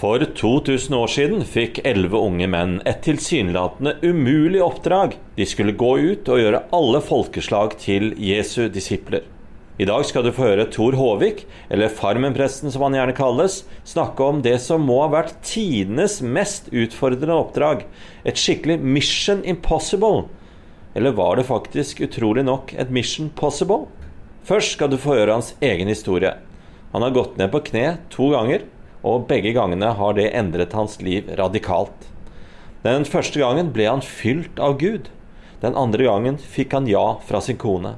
For 2000 år siden fikk elleve unge menn et tilsynelatende umulig oppdrag. De skulle gå ut og gjøre alle folkeslag til Jesu disipler. I dag skal du få høre Thor Håvik, eller Farmen-presten som han gjerne kalles, snakke om det som må ha vært tidenes mest utfordrende oppdrag. Et skikkelig mission impossible. Eller var det faktisk utrolig nok et mission possible? Først skal du få høre hans egen historie. Han har gått ned på kne to ganger og begge gangene har det endret hans liv radikalt. Den første gangen ble han fylt av Gud. Den andre gangen fikk han ja fra sin kone.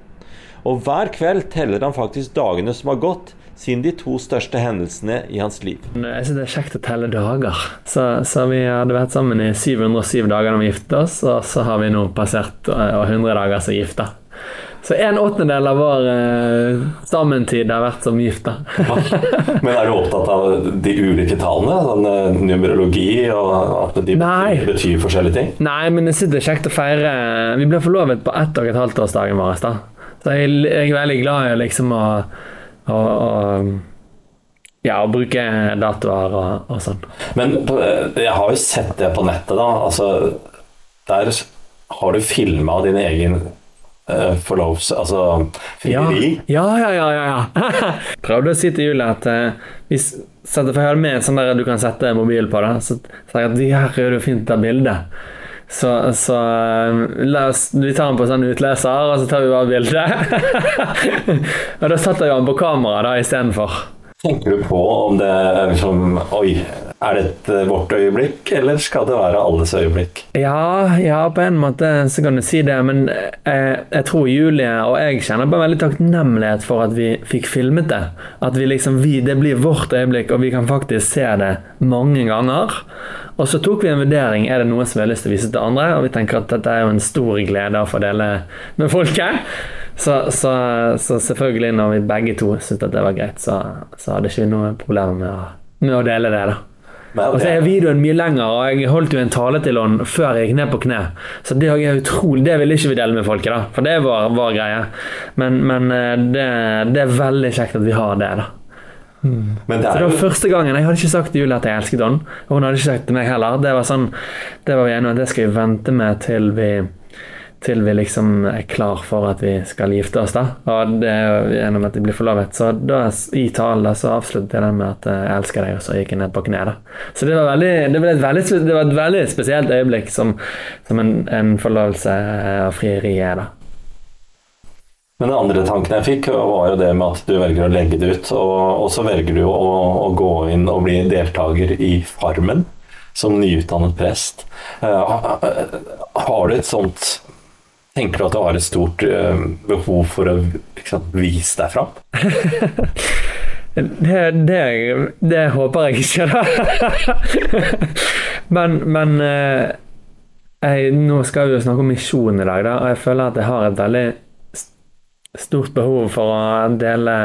Og hver kveld teller han faktisk dagene som har gått siden de to største hendelsene i hans liv. Jeg synes det er kjekt å telle dager. Så, så vi hadde vært sammen i 707 dager da vi giftet oss, og så har vi nå passert 100 eh, dager som gifta. Så en åttendedel av vår eh, sammentid har vært som gifta. Men er du opptatt av de ulike tallene? Sånn uh, numerologi og at de Nei. betyr forskjellige ting? Nei, men det er kjekt å feire Vi ble forlovet på ett og et halvt årsdagen vår. Da. Så jeg, jeg, er veldig glad i liksom å, å, å ja, å bruke datoer og, og, sånn. Men jeg har jo sett det på nettet, da. Altså, der har du filma din egen uh, forlovs... Altså frieri. Ja, ja, ja. ja, ja. Prøvde å si til Julie at uh, hvis for jeg med sånn der du kan sette mobil på, det, så sa jeg at her er det fint av bildet. Så, så uh, oss, vi tar den på sånn utleser, og så tar vi bare bilde. og da setter jeg den på kamera da istedenfor. Tenker du på om det er liksom Oi, er dette et vårt øyeblikk, eller skal det være alles øyeblikk? Ja, ja på en måte så kan du si det, men jeg, eh, jeg tror Julie og jeg kjenner på veldig takknemlighet for at vi fikk filmet det. At vi liksom, vi, det blir vårt øyeblikk, og vi kan faktisk se det mange ganger. Og så tok vi en vurdering er det noe som vi har lyst til å vise til andre, og vi tenker at dette er jo en stor glede å få dele med folket. Så, så, så, selvfølgelig, når vi begge to syntes det var greit, så, så hadde ikke vi noe problem med å, med å dele det. da. Og så er videoen mye lenger, og jeg holdt jo en tale til henne før jeg gikk ned på kne. Så det er utrolig, det ville ikke vi dele med folket, da. For det var vår greie. Men, men eh, det, det, er veldig kjekt at vi har det, da. Mm. Det så det var første gangen. Jeg hadde ikke sagt til Julie at jeg elsket henne. Og hun hadde ikke sagt til meg heller. Det var sånn, det var vi enige om at det skal vi vente med til vi til vi liksom er klar for at vi skal gifte oss. da, og det er jo gjennom at de blir forlovet. Så da, i talen så avsluttet jeg den med at eh, jeg elsker deg, og så gikk jeg ned på kne. da. Så det var, veldig, det, var veldig, det var, et veldig spesielt øyeblikk som, som en, en forlovelse og frieri er, da. Men den andre tanken jeg fikk, var jo det med at du velger å legge det ut. Og, og så velger du å, å, gå inn og bli deltaker i Farmen som nyutdannet prest. Har du et sånt Tenker du at du har et stort uh, behov for å liksom, vise deg fram? det, det, det, håper jeg ikke, da. men, men uh, jeg, nå skal vi jo snakke om misjon i dag, da, og jeg føler at jeg har et veldig stort behov for å dele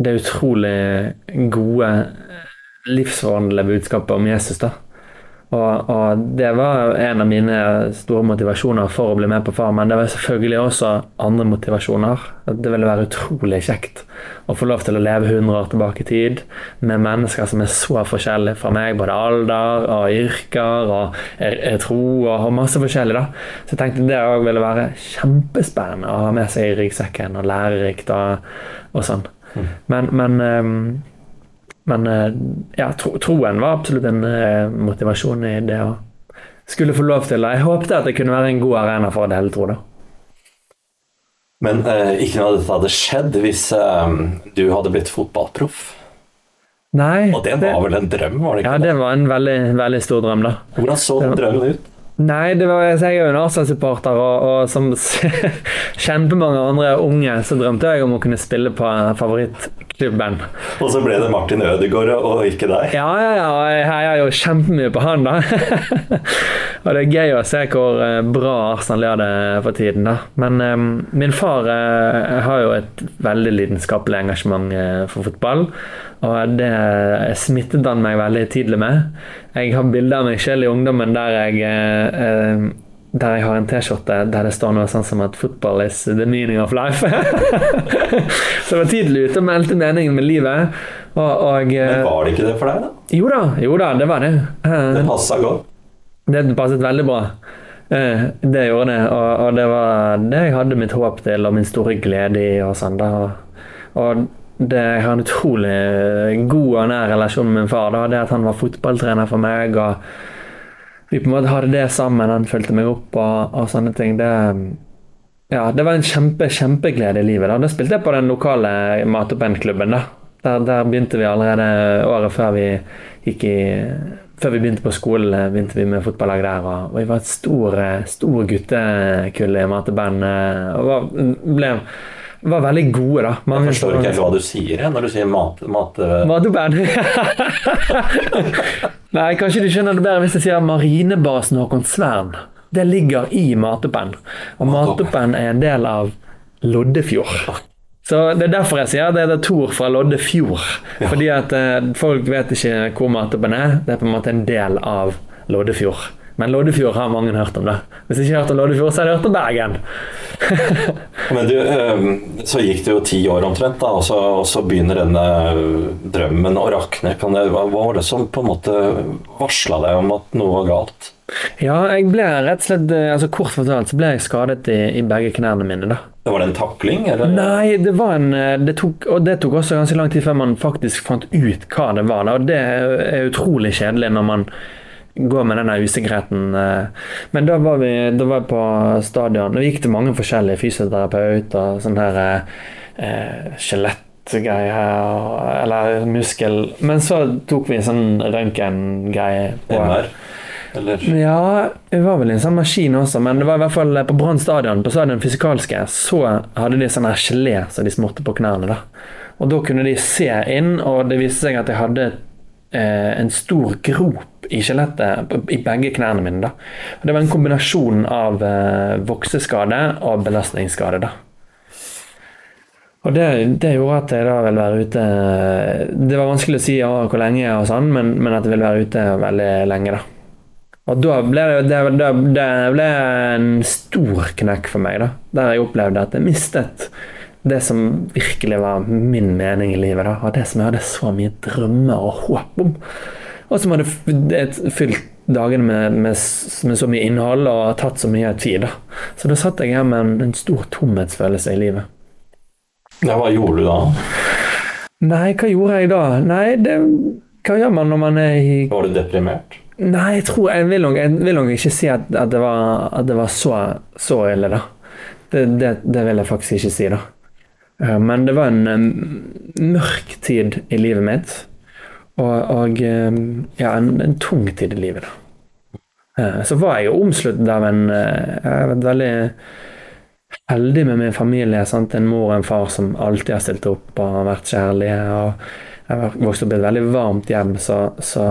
det utrolig gode, livsforvandlende budskapet om Jesus. da. Og, og, det var en av mine store motivasjoner for å bli med på Farmen. det var selvfølgelig også andre motivasjoner. Det ville være utrolig kjekt å få lov til å leve 100 år tilbake i tid med mennesker som er så forskjellige fra meg, både alder og yrker og er, er tro og, og masse forskjellig. da. Så jeg tenkte det òg ville være kjempespennende å ha med seg i ryggsekken og lærerikt og, og sånn. Mm. Men, men um, men eh, ja, tro, troen var absolutt en uh, motivasjon i det å skulle få lov til. Jeg håpte at det kunne være en god arena for å hele, tro, da. Men eh, ikke noe av dette hadde skjedd hvis eh, du hadde blitt fotballproff? Nei. Og det var det, vel en drøm? var det ikke? Ja, det var en veldig, veldig stor drøm, da. Hvordan så den drømmen ut? Nei, det var, jeg er jo en Arsenal-supporter, og, og, som kjempemange andre unge så drømte jeg om å kunne spille på favorittklubben. Og så ble det Martin Ødegaard og ikke deg? Ja, ja, ja. Jeg heier jo kjempemye på han, da. og det er gøy å se hvor eh, bra Arsenal gjør det for tiden, da. Men um, min far uh, har jo et veldig lidenskapelig engasjement uh, for fotball. Og det smittet han meg veldig tidlig med. Jeg har bilder av meg selv i ungdommen der jeg eh, der jeg har en T-skjorte der det står noe sånn som at 'football is the meaning of life'. så jeg var tidlig ute og meldte meningen med livet. Og, og, Men eh, var det ikke det for deg, da? jo da, jo da, det var det. Eh, Det passa godt. Det passet veldig bra. Eh, Det gjorde det, og, og det var det jeg hadde mitt håp til og min store glede i. Og sånn da. Og det, jeg har en utrolig god og nær relasjon med min far. Da. Det at han var fotballtrener for meg, og vi på en måte hadde det sammen. Han fulgte meg opp og, og sånne ting. Det, ja, det var en kjempe, kjempeglede i livet. Da. da spilte jeg på den lokale mat- og bandklubben. da. Der, der begynte vi allerede året før vi gikk i før vi begynte på skolen, eh, begynte vi med fotballag der. Og vi var et stor, eh, stor guttekull i mateband. band Og var, ble, var veldig gode, da. Jeg forstår ikke hva du sier når du sier mat... mat Matoband. Nei, kanskje du skjønner det bedre hvis jeg sier Marinebasen Håkonsvern. Det ligger i Mateband. Og Mateband er en del av Loddefjord. Så Det er derfor jeg sier det er Tor fra Loddefjord. Fordi at eh, folk vet ikke hvor Mateband er. Det er på en måte en del av Loddefjord. Men Loddefjord har mange hørt om det. Hvis ikke hørte hørt om Loddefjord, så har de hørt om Bergen. Men du, eh, så gikk det jo ti år omtrent, da, og så, og så begynner denne drømmen å rakne. Kan det, hva var det som på en måte varsla deg om at noe var galt? Ja, jeg ble rett og slett eh, altså Kort fortalt så ble jeg skadet i, i begge knærne mine. da. Det var det en takling, eller? Nei, det var en eh, det tok, Og det tok også ganske lang tid før man faktisk fant ut hva det var. Da. Og det er utrolig kjedelig når man går med denne usikkerheten. eh. Men da var vi da var jeg på stadion, og vi gikk til mange forskjellige fysioterapeuter sånn her eh, skjelettgreier, her, eller muskel Men så tok vi en sånn røntgengreie på MR? Eller? ja, det var vel i en sånn maskin også, men det var i hvert fall på Brann stadion, på stadion fysikalske, så hadde de sånn gelé som de smurte på knærne. da. Og da kunne de se inn, og det viste seg at jeg hadde eh, en stor grop i skjelettet i begge knærne mine. da. Og Det var en kombinasjon av eh, vokseskade og belastningsskade. da. Og det, det gjorde at jeg da ville være ute Det var vanskelig å si ja, hvor lenge, og sånn, men, men at jeg ville være ute veldig lenge. da. Og da ble det, det, det, det ble en stor knekk for meg, da. Der jeg opplevde at jeg mistet det som virkelig var min mening i livet. da, Og det som jeg hadde så mye drømmer og håp om. Og som hadde det- fylt dagene med, med, med så mye innhold og tatt så mye tid. da. Så da satt jeg her med en, en stor tomhetsfølelse i livet. Ja, hva gjorde du da? Nei, hva gjorde jeg da? Nei, det Hva gjør man når man er i Var du deprimert? Nei, jeg tror Jeg vil nok, jeg vil nok ikke si at, at, det var, at det var så, så ille, da. Det, det, det vil jeg faktisk ikke si, da. Eh, Men det var en mørk tid i livet mitt. Og, og ja, en, en tung tid i livet, da. Eh, Så var jeg jo omsluttet av en eh, Jeg har vært veldig heldig med min familie. Sant? En mor og en far som alltid har stilt opp og vært kjærlige. og jeg vokste vokst opp i et veldig varmt hjem, så, så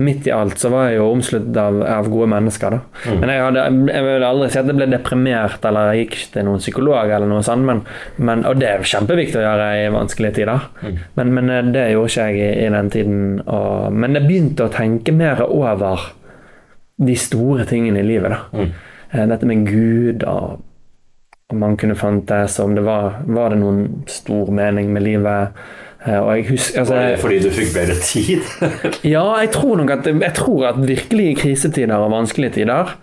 midt i alt så var jeg jo omsluttet av, av gode mennesker. da. Mm. Men jeg, hadde, jeg vil aldri si at jeg ble deprimert eller jeg gikk ikke til noen psykolog, eller noe sånt, men, men, og det er kjempeviktig å gjøre i vanskelige tider. Mm. Men, men eh, det gjorde ikke jeg i, i den tiden. Og, men jeg begynte å tenke mer over de store tingene i livet. da. Mm. Eh, Dette med Gud og om man kunne fantes, om det var Var det noen stor mening med livet. Eh, Og jeg husker altså, fordi du fikk bedre tid? Ja, jeg tror nok at Jeg tror at virkelige krisetider og vanskelige tider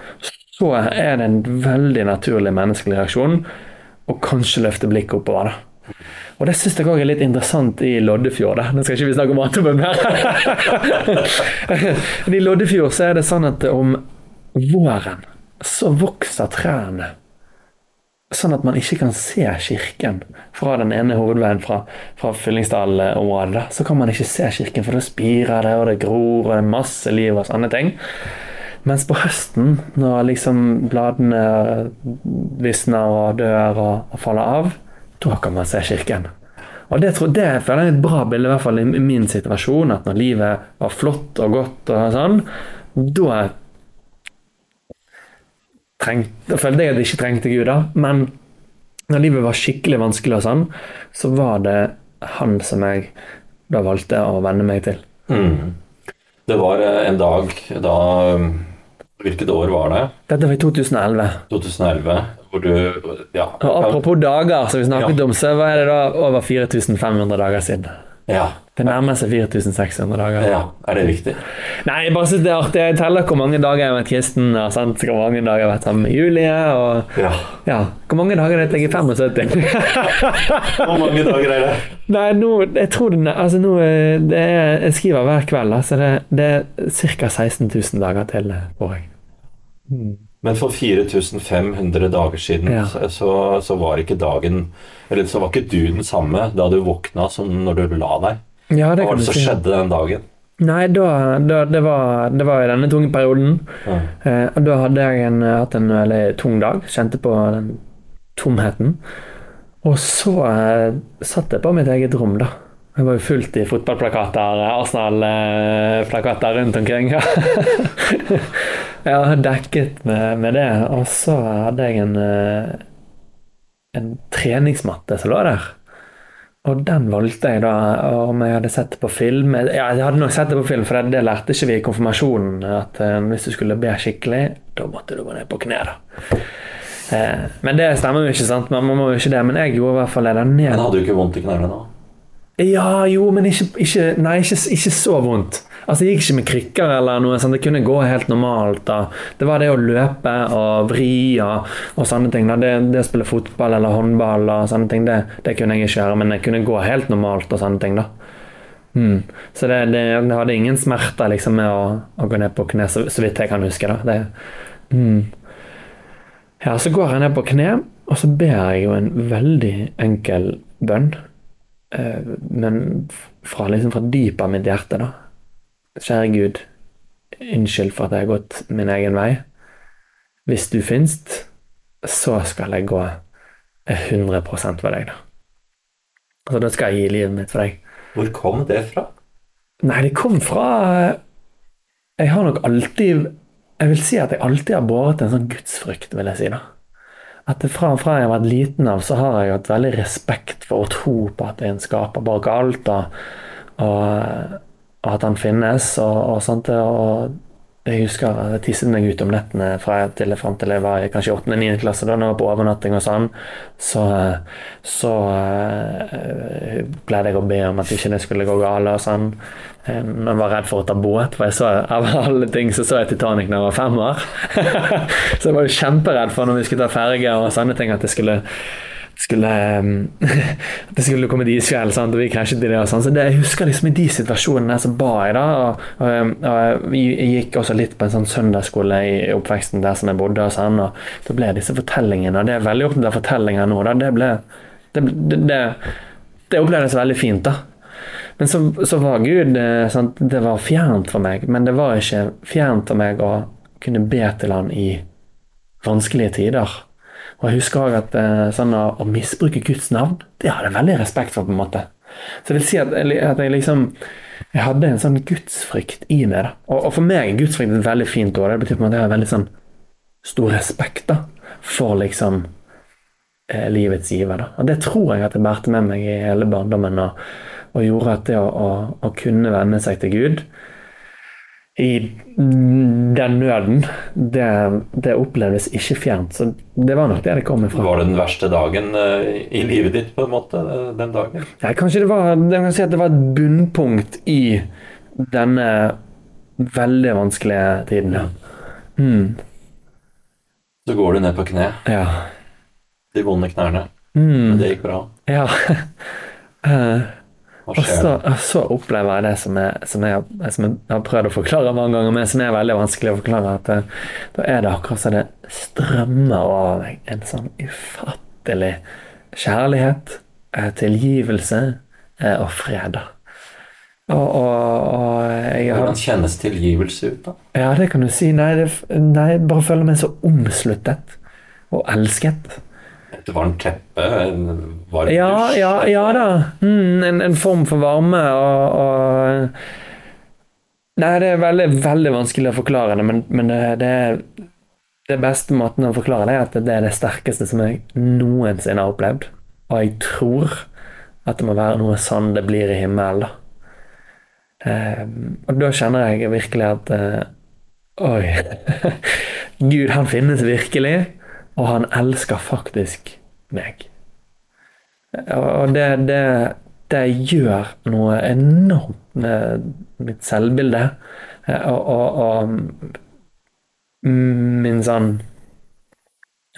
så er det en veldig naturlig menneskelig reaksjon å kanskje løfte blikket oppover. da. Og det syns jeg òg er litt interessant i Loddefjord. da. Nå skal ikke vi snakke om Antebø mer. Men I Loddefjord så er det sånn at om våren så vokser trærne sånn at man ikke kan se kirken fra den ene hovedveien fra, fra Fyllingsdal-området. Så kan man ikke se kirken, for da spirer det, og det gror, og det er masse liv og sånne ting. Mens på høsten, når liksom bladene visner og dør og, og faller av, da kan man se kirken. Og det, tror, det føler jeg er et bra bilde, i hvert fall i min situasjon, at når livet var flott og godt og sånn, da trengt, da følte jeg at jeg ikke trengte Gud, da. Men når livet var skikkelig vanskelig og sånn, så var det han som jeg da valgte å venne meg til. Mm. Det var eh, en dag da um, Hvilket år var det? Dette var i 2011. 2011? Hvor du Ja. Og apropos dager, som vi snakket Ja. om, så var det da over 4500 dager siden. Ja. Det nærmer seg 4600 dager. ja. Er det viktig? Nei, jeg bare synes det er artig. Jeg teller hvor mange dager jeg har vært kristen, og sant? hvor mange dager jeg har vært sammen med Julie, og Ja. ja, hvor mange dager er det til jeg er 75? Hvor mange dager er det? Nei, nå, jeg tror det, altså nå, det er, Jeg skriver hver kveld, altså så det, det er ca. 16 000 dager til, år. Mm. Men for 4500 dager siden Ja. så, så, så var ikke dagen Eller så var ikke du den samme da du våkna som når du la deg. Ja, det Hva var det som skjedde den dagen? Nei, da, da det, var, det var i denne tunge perioden. Ja. Eh, da hadde jeg en, hatt en veldig tung dag. Kjente på den tomheten. Og så eh, satt jeg på mitt eget rom, da. Jeg var jo fullt i fotballplakater, Arsenal-plakater rundt omkring. jeg var dekket med, med det. Og så hadde jeg en, eh, en treningsmatte som lå der. Og den valgte jeg da, om jeg hadde sett det på film. Ja, jeg hadde nok sett det på film, for det, lærte ikke vi i konfirmasjonen. At eh, hvis du skulle be skikkelig, da måtte du gå ned på kne, da. Eh, men det stemmer jo ikke, sant? Man må jo ikke det. Men jeg gjorde i hvert fall det der ned. Men hadde du ikke vondt i knærne da? Ja, jo, men ikke, ikke Nei, ikke, ikke så vondt. Altså, Jeg gikk ikke med krykker eller noe sånt. Det kunne gå helt normalt. da. Det var det å løpe og vri og, og sånne ting. da. Det, det å spille fotball eller håndball og sånne ting, det, det kunne jeg ikke gjøre. Men jeg kunne gå helt normalt og sånne ting, da. Mm. Så det, det, jeg hadde ingen smerter liksom med å, å gå ned på kne, så, så vidt jeg kan huske. da. Det, mm. Ja, så går jeg ned på kne, og så ber jeg jo en veldig enkel bønn. Eh, men fra, liksom fra dypet av mitt hjerte, da. Kjære Gud, unnskyld for at jeg har gått min egen vei. Hvis du finst, så skal jeg gå 100 for deg, da. Altså, da skal jeg gi livet mitt for deg. Hvor kom det fra? Nei, det kom fra Jeg har nok alltid Jeg vil si at jeg alltid har båret en sånn gudsfrykt, vil jeg si. da. At fra, fra jeg har vært liten av, så har jeg hatt veldig respekt for å tro på at det er en skaper bak alt, og, og at han finnes, og, og sånt. Og jeg husker jeg tisset meg ut om nettene fra jeg til, frem til jeg var i kanskje 8.-9. klasse, da når jeg var på overnatting og sånn. Så, så uh, pleide jeg å be om at ikke det skulle gå galt og sånn. Men Når jeg var redd for å ta båt, for jeg så, av alle ting så så jeg Titanic da jeg var fem år. så jeg var jo kjemperedd for når vi skulle ta ferge og sånne ting, at det skulle skulle, at det skulle komme isfjell, sant? og vi krasjet i det. og sånn. Så det, Jeg husker liksom i de situasjonene så ba jeg, da. Og, og, og jeg gikk også litt på en sånn søndagsskole i oppveksten der som jeg bodde. og sånn, og Da ble disse fortellingene, og det er veldig opptatt av fortellinger nå, da, det ble det, det, det, det opplevdes veldig fint, da. Men så, så var Gud eh, sant? Det var fjernt for meg, men det var ikke fjernt for meg å kunne be til Han i vanskelige tider. Og jeg husker også at eh, sånn å, å misbruke Guds navn, det hadde jeg veldig respekt for, på en måte. Så jeg vil si at, at jeg liksom Jeg hadde en sånn gudsfrykt i meg. da. Og, og for meg er gudsfrykt et veldig fint ord. Det betyr på en måte at jeg har veldig sånn stor respekt da, for liksom eh, livets giver. da. Og det tror jeg at jeg bærte med meg i hele barndommen, og, og gjorde at det å, å, å kunne venne seg til Gud i den nøden, det, det oppleves ikke fjernt. Så det var nok det det kom ifra. Var det den verste dagen eh, i livet ditt, på en måte, eh, den dagen? Ja, kanskje det var, jeg kan si at det var et bunnpunkt i denne veldig vanskelige tiden. Ja. Mm, Så går du ned på kne, ja. de vonde knærne. Mm, Men det gikk bra. ja. Eh, og så, og så opplever jeg det som jeg, som, jeg, som jeg har prøvd å forklare mange ganger, men som er veldig vanskelig å forklare. At det, da er det akkurat som det strømmer over meg en sånn ufattelig kjærlighet, eh, tilgivelse eh, og fred. Og, og, og jeg har Hvordan kjennes tilgivelse ut, da? Ja, det kan du si. Nei, det, nei bare føler meg så omsluttet og elsket. Et varmt teppe? En varm Ja, dusj? ja, ja da. Mm, en, en form for varme og, og Nei, det er veldig, veldig vanskelig å forklare det, men, men det, det det beste måten å forklare det er at det er det sterkeste som jeg noensinne har opplevd. Og jeg tror at det må være noe sånn det blir i himmelen, da. Eh, og da kjenner jeg virkelig at, eh, Oi. Gud, han finnes virkelig, og han elsker faktisk meg. Og det, det, det gjør noe enormt med mitt selvbilde. Og, og, og min sånn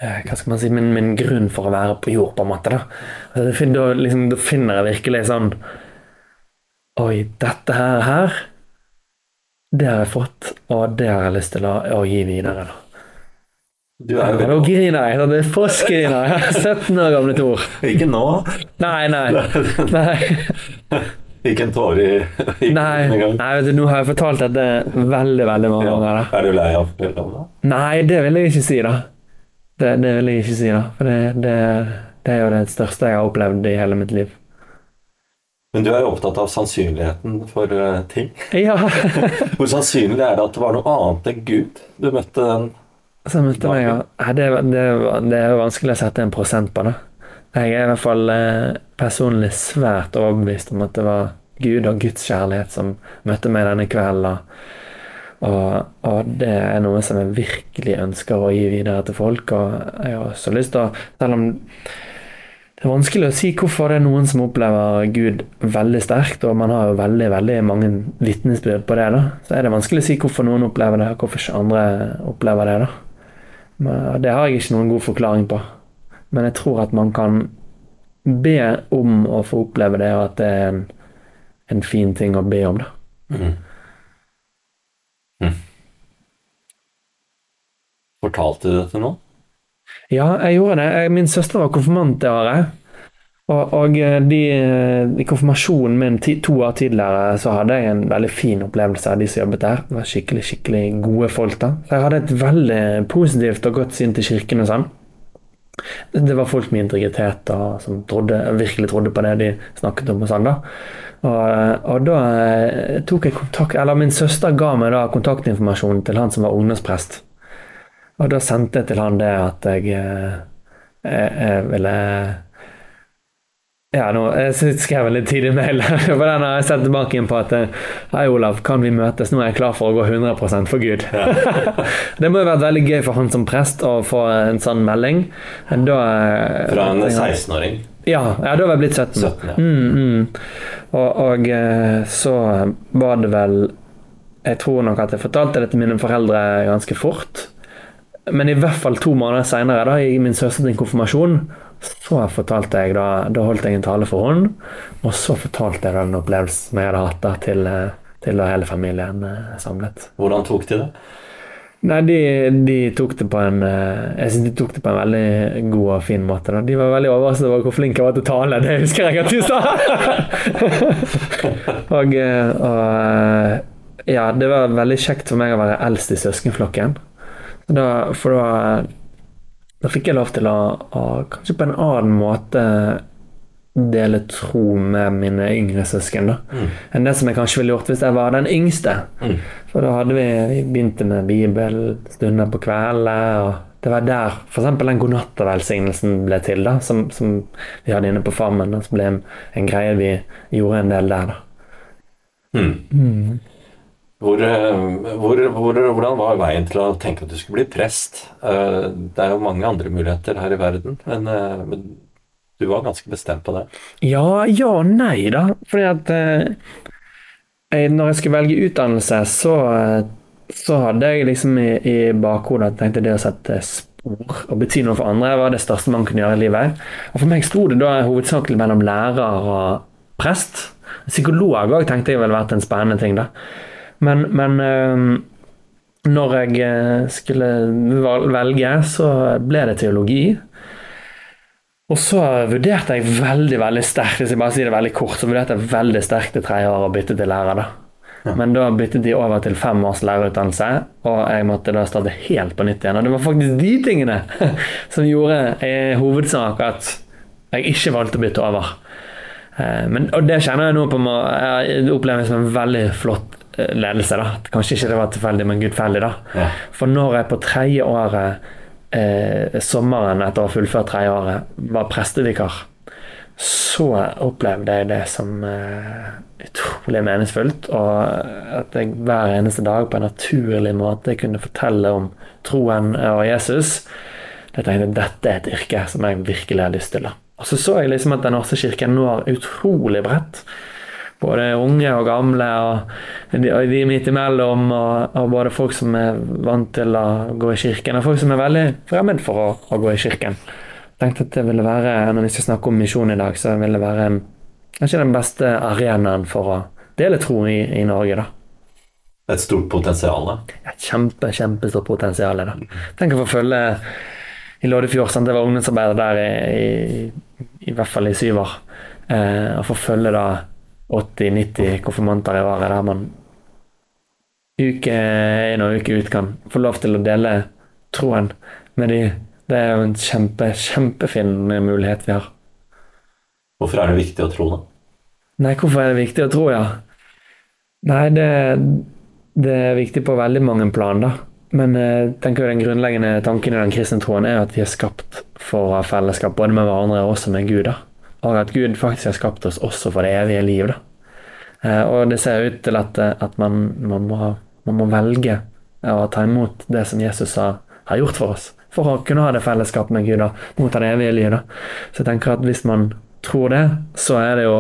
eh, hva skal man si, min, min, grunn for å være på jord, på en måte. Da, altså, da, liksom, da finner jeg virkelig sånn Oi, dette her, her, det har jeg fått, og det har jeg lyst til å, å gi videre. da. Du er jo Nå griner jeg. Det er påskgriner. 17 år gamle Tor. Ikke nå. Nei, nei. nei. Ikke en tåre i, Nei, nei vet du, nå har jeg fortalt dette veldig veldig mange Ja. ganger. da. Er du lei av programmet? Nei, det vil jeg ikke si, da. Det, det vil jeg ikke si, da. For det, det, det er jo det største jeg har opplevd i hele mitt liv. Men du er jo opptatt av sannsynligheten for eh, ting. Ja. Hvor sannsynlig er det at det var noe annet enn Gud du møtte den Så møtte meg, ja. Det, det, det er jo vanskelig å sette en prosent på, da. Jeg er i hvert fall eh, personlig svært overbevist om at det var Gud og Guds kjærlighet som møtte meg denne kvelden. Og, og det er noe som jeg virkelig ønsker å gi videre til folk. Og jeg har også lyst til å Selv om det er vanskelig å si hvorfor det er noen som opplever Gud veldig sterkt, og man har jo veldig veldig mange vitnesbyrd på det, da. Så er det vanskelig å si hvorfor noen opplever det, og hvorfor ikke andre opplever det. da. Men Det har jeg ikke noen god forklaring på. Men jeg tror at man kan be om å få oppleve det, og at det er en, en fin ting å be om. da. Mm. Mm. Fortalte du dette nå? Ja, jeg gjorde det. Min søster var konfirmant det året. Og, og de, i konfirmasjonen min to år tidligere så hadde jeg en veldig fin opplevelse av de som jobbet der. Det var skikkelig skikkelig gode folk. da. Så jeg hadde et veldig positivt og godt syn til kirken og sånn. Det var folk med integritet og som trodde, virkelig trodde på det de snakket om. Og sånn da. Og, og da eh, tok jeg kontakt, eller min søster ga meg da kontaktinformasjon til han som var ungdomsprest. Og da sendte jeg til han det at jeg, eh, jeg, jeg ville Ja, nå, jeg skrev en litt tidlig mail, for den har jeg sendt tilbake inn på at eh, Hei, Olav, kan vi møtes? Nå er jeg klar for å gå 100% for Gud. det må jo vært veldig gøy for han som prest å få en sånn melding. Da, eh, Fra en 16-åring? ja, ja, da var jeg blitt 17. 17, ja. Mm, mm. Og, og eh, så var det vel Jeg tror nok at jeg fortalte det til mine foreldre ganske fort. Men i hvert fall to måneder seinere, i min søsters konfirmasjon, så fortalte jeg da Da holdt jeg en tale for henne, og så fortalte jeg den opplevelsen jeg hadde hatt da til, eh, til hele familien eh, samlet. Hvordan tok de det? Nei, de, de tok det på en eh, Jeg synes de tok det på en veldig god og fin måte. Da. De var veldig overrasket over hvor flink jeg var til å tale. Det husker jeg at de sa! og, og ja, det var veldig kjekt for meg å være eldst i søskenflokken. Da, for da, da fikk jeg lov til å, å kanskje på en annen måte dele tro med mine yngre søsken da, Mm. enn det som jeg kanskje ville gjort hvis jeg var den yngste. Mm. For da hadde vi, vi begynte med bibelstunder på kveldene, og det var der f.eks. den godnatt-velsignelsen ble til, da, som, som vi hadde inne på farmen. Da, Så ble en, en greie vi gjorde en del der, da. Mm. Hvor, eh, hvor, hvor, hvordan var veien til å tenke at du skulle bli prest? Eh, Det er jo mange andre muligheter her i verden, men, eh, men du var ganske bestemt på det. Ja, ja og nei, da. Fordi at eh, når jeg skulle velge utdannelse, så, så hadde jeg liksom i, i bakhodet at tenkte det å sette spor og bety noe for andre var det største man kunne gjøre i livet. Og for meg sto det da hovedsakelig mellom lærer og prest. Psykolog òg tenkte jeg ville vært en spennende ting, da. Men, men eh, når jeg eh, skulle velge, så ble det teologi. Og så vurderte jeg veldig veldig sterkt hvis jeg bare sier det veldig kort, så vurderte jeg veldig sterkt i tredje år å bytte til lærer. da. Men da byttet de over til fem års lærerutdannelse, og jeg måtte da starte helt på nytt igjen. Og det var faktisk de tingene som gjorde i hovedsak at jeg ikke valgte å bytte over. Eh, Men, og det kjenner jeg nå på meg, jeg opplever som en veldig flott eh, ledelse. da. Kanskje ikke det var tilfeldig, men gudfeldig. da. Ja. For når jeg på tredje året, eh, sommeren etter å ha fullført tredje året, var prestevikar, så opplevde jeg det som eh, utrolig meningsfullt. Og at jeg hver eneste dag på en naturlig måte kunne fortelle om troen og Jesus. Jeg tenkte dette er et yrke som jeg virkelig har lyst til. Og så så jeg liksom at Den norske kirken når utrolig bredt. Både unge og gamle, og de, og de midt imellom, og, og, både folk som er vant til å gå i kirken, og folk som er veldig fremmed for å, å gå i kirken. Jeg tenkte at det ville være, Når vi skal snakke om misjon i dag, så ville det være kanskje den beste arenaen for å dele tro i, i Norge. da. Et stort potensial? da? Et kjempe, kjempestort potensial. da. Tenk å få følge i Loddefjord. Sant? Det var ungdomsarbeider der i, i, i, hvert fall i syv år. Eh, å få følge da 80-90 konfirmanter i året der man uke inn og uke ut kan få lov til å dele troen med de. Det er jo en kjempe, kjempefin mulighet vi har. Hvorfor er det viktig å tro, da? Nei, hvorfor er det viktig å tro, ja? Nei, det, det er viktig på veldig mange plan, da. Men jeg tenker jo den grunnleggende tanken i den kristne troen er at vi er skapt for å ha fellesskap både med hverandre og også med Gud. da og at Gud faktisk har skapt oss også for det evige liv. Da. Eh, og det ser ut til at, eh, at man, man, må, man, må, velge å ta imot det som Jesus har, har, gjort for oss, for å kunne ha det fellesskapet med Gud da, mot det evige liv. Da. Så jeg tenker at hvis man tror det, så er det jo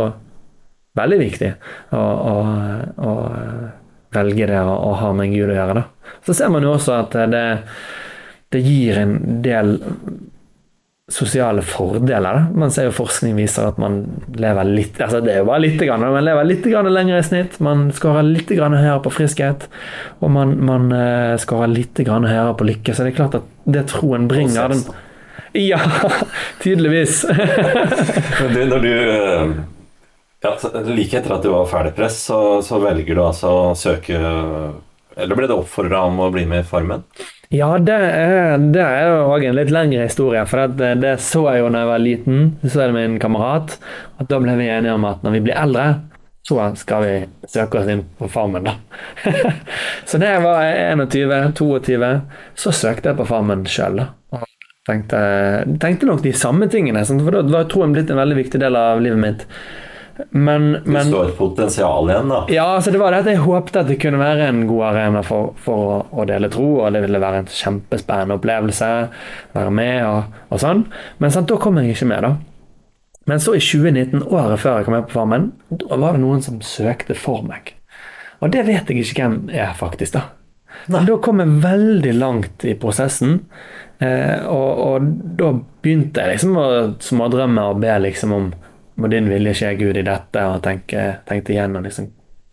veldig viktig å, å, å velge det å, å, ha med Gud å gjøre. Da. Så ser man jo også at det, det gir en del sosiale fordeler. Da. Man ser jo forskning viser at man lever litt altså Det er jo bare litt, grann, man lever litt grann lenger i snitt. Man skårer litt grann høyere på friskhet, og man, man uh, skårer litt grann høyere på lykke. Så det er klart at det troen bringer den Ja, tydeligvis. Men du, når du eh, ja, Like etter at du var ferdigpress, så, så velger du altså å søke Eller ble det oppfordra om å bli med i Farmen? Ja, det er, det er jo òg en litt lengre historie. For det, det, så jeg jo da jeg var liten. Så er det en kamerat. At da ble vi enige om at når vi blir eldre, så skal vi søke oss inn på Farmen, da. så da jeg var 21-22, så søkte jeg på Farmen sjøl, da. Tenkte, tenkte nok de samme tingene. For da var troen blitt en veldig viktig del av livet mitt. Men, men det står et potensial igjen, da? Ja, så det var det at jeg håpet at det kunne være en god arena for, for å, å, dele tro, og det ville være en kjempespennende opplevelse. Være med og, og sånn. Men sant, da kom jeg ikke med, da. Men så i 2019, året før jeg kom med på Farmen, da var det noen som søkte for meg. Og det vet jeg ikke hvem er, faktisk. Da Nei. Da kom jeg veldig langt i prosessen. Eh, og, og, da begynte jeg liksom å smådrømme og be liksom om må din vilje skje, Gud, i dette, og tenke, tenkte igjennom liksom,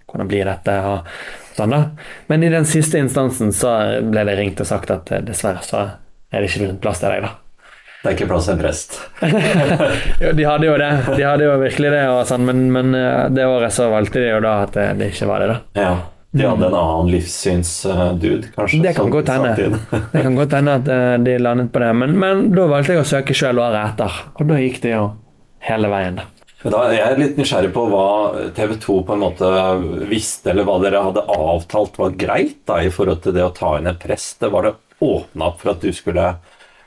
hvordan blir dette, og sånn da. Men i den siste instansen så ble det ringt og sagt at eh, dessverre så er det ikke plass til deg, da. Det er ikke plass til en prest. de hadde jo det. De hadde jo virkelig det, og sånn, men, men eh, det året så valgte de jo da at det, det ikke var det, da. Ja. De hadde en annen livssynsdude, kanskje? Det kan godt hende. det kan godt hende at eh, de landet på det. Men, men da valgte jeg å søke sjøl året etter, og da gikk det jo hele veien. da. Da er litt nysgjerrig på hva TV 2 på en måte visste, eller hva dere hadde avtalt var greit da, i forhold til det å ta inn en prest. Det var det åpna opp for at du skulle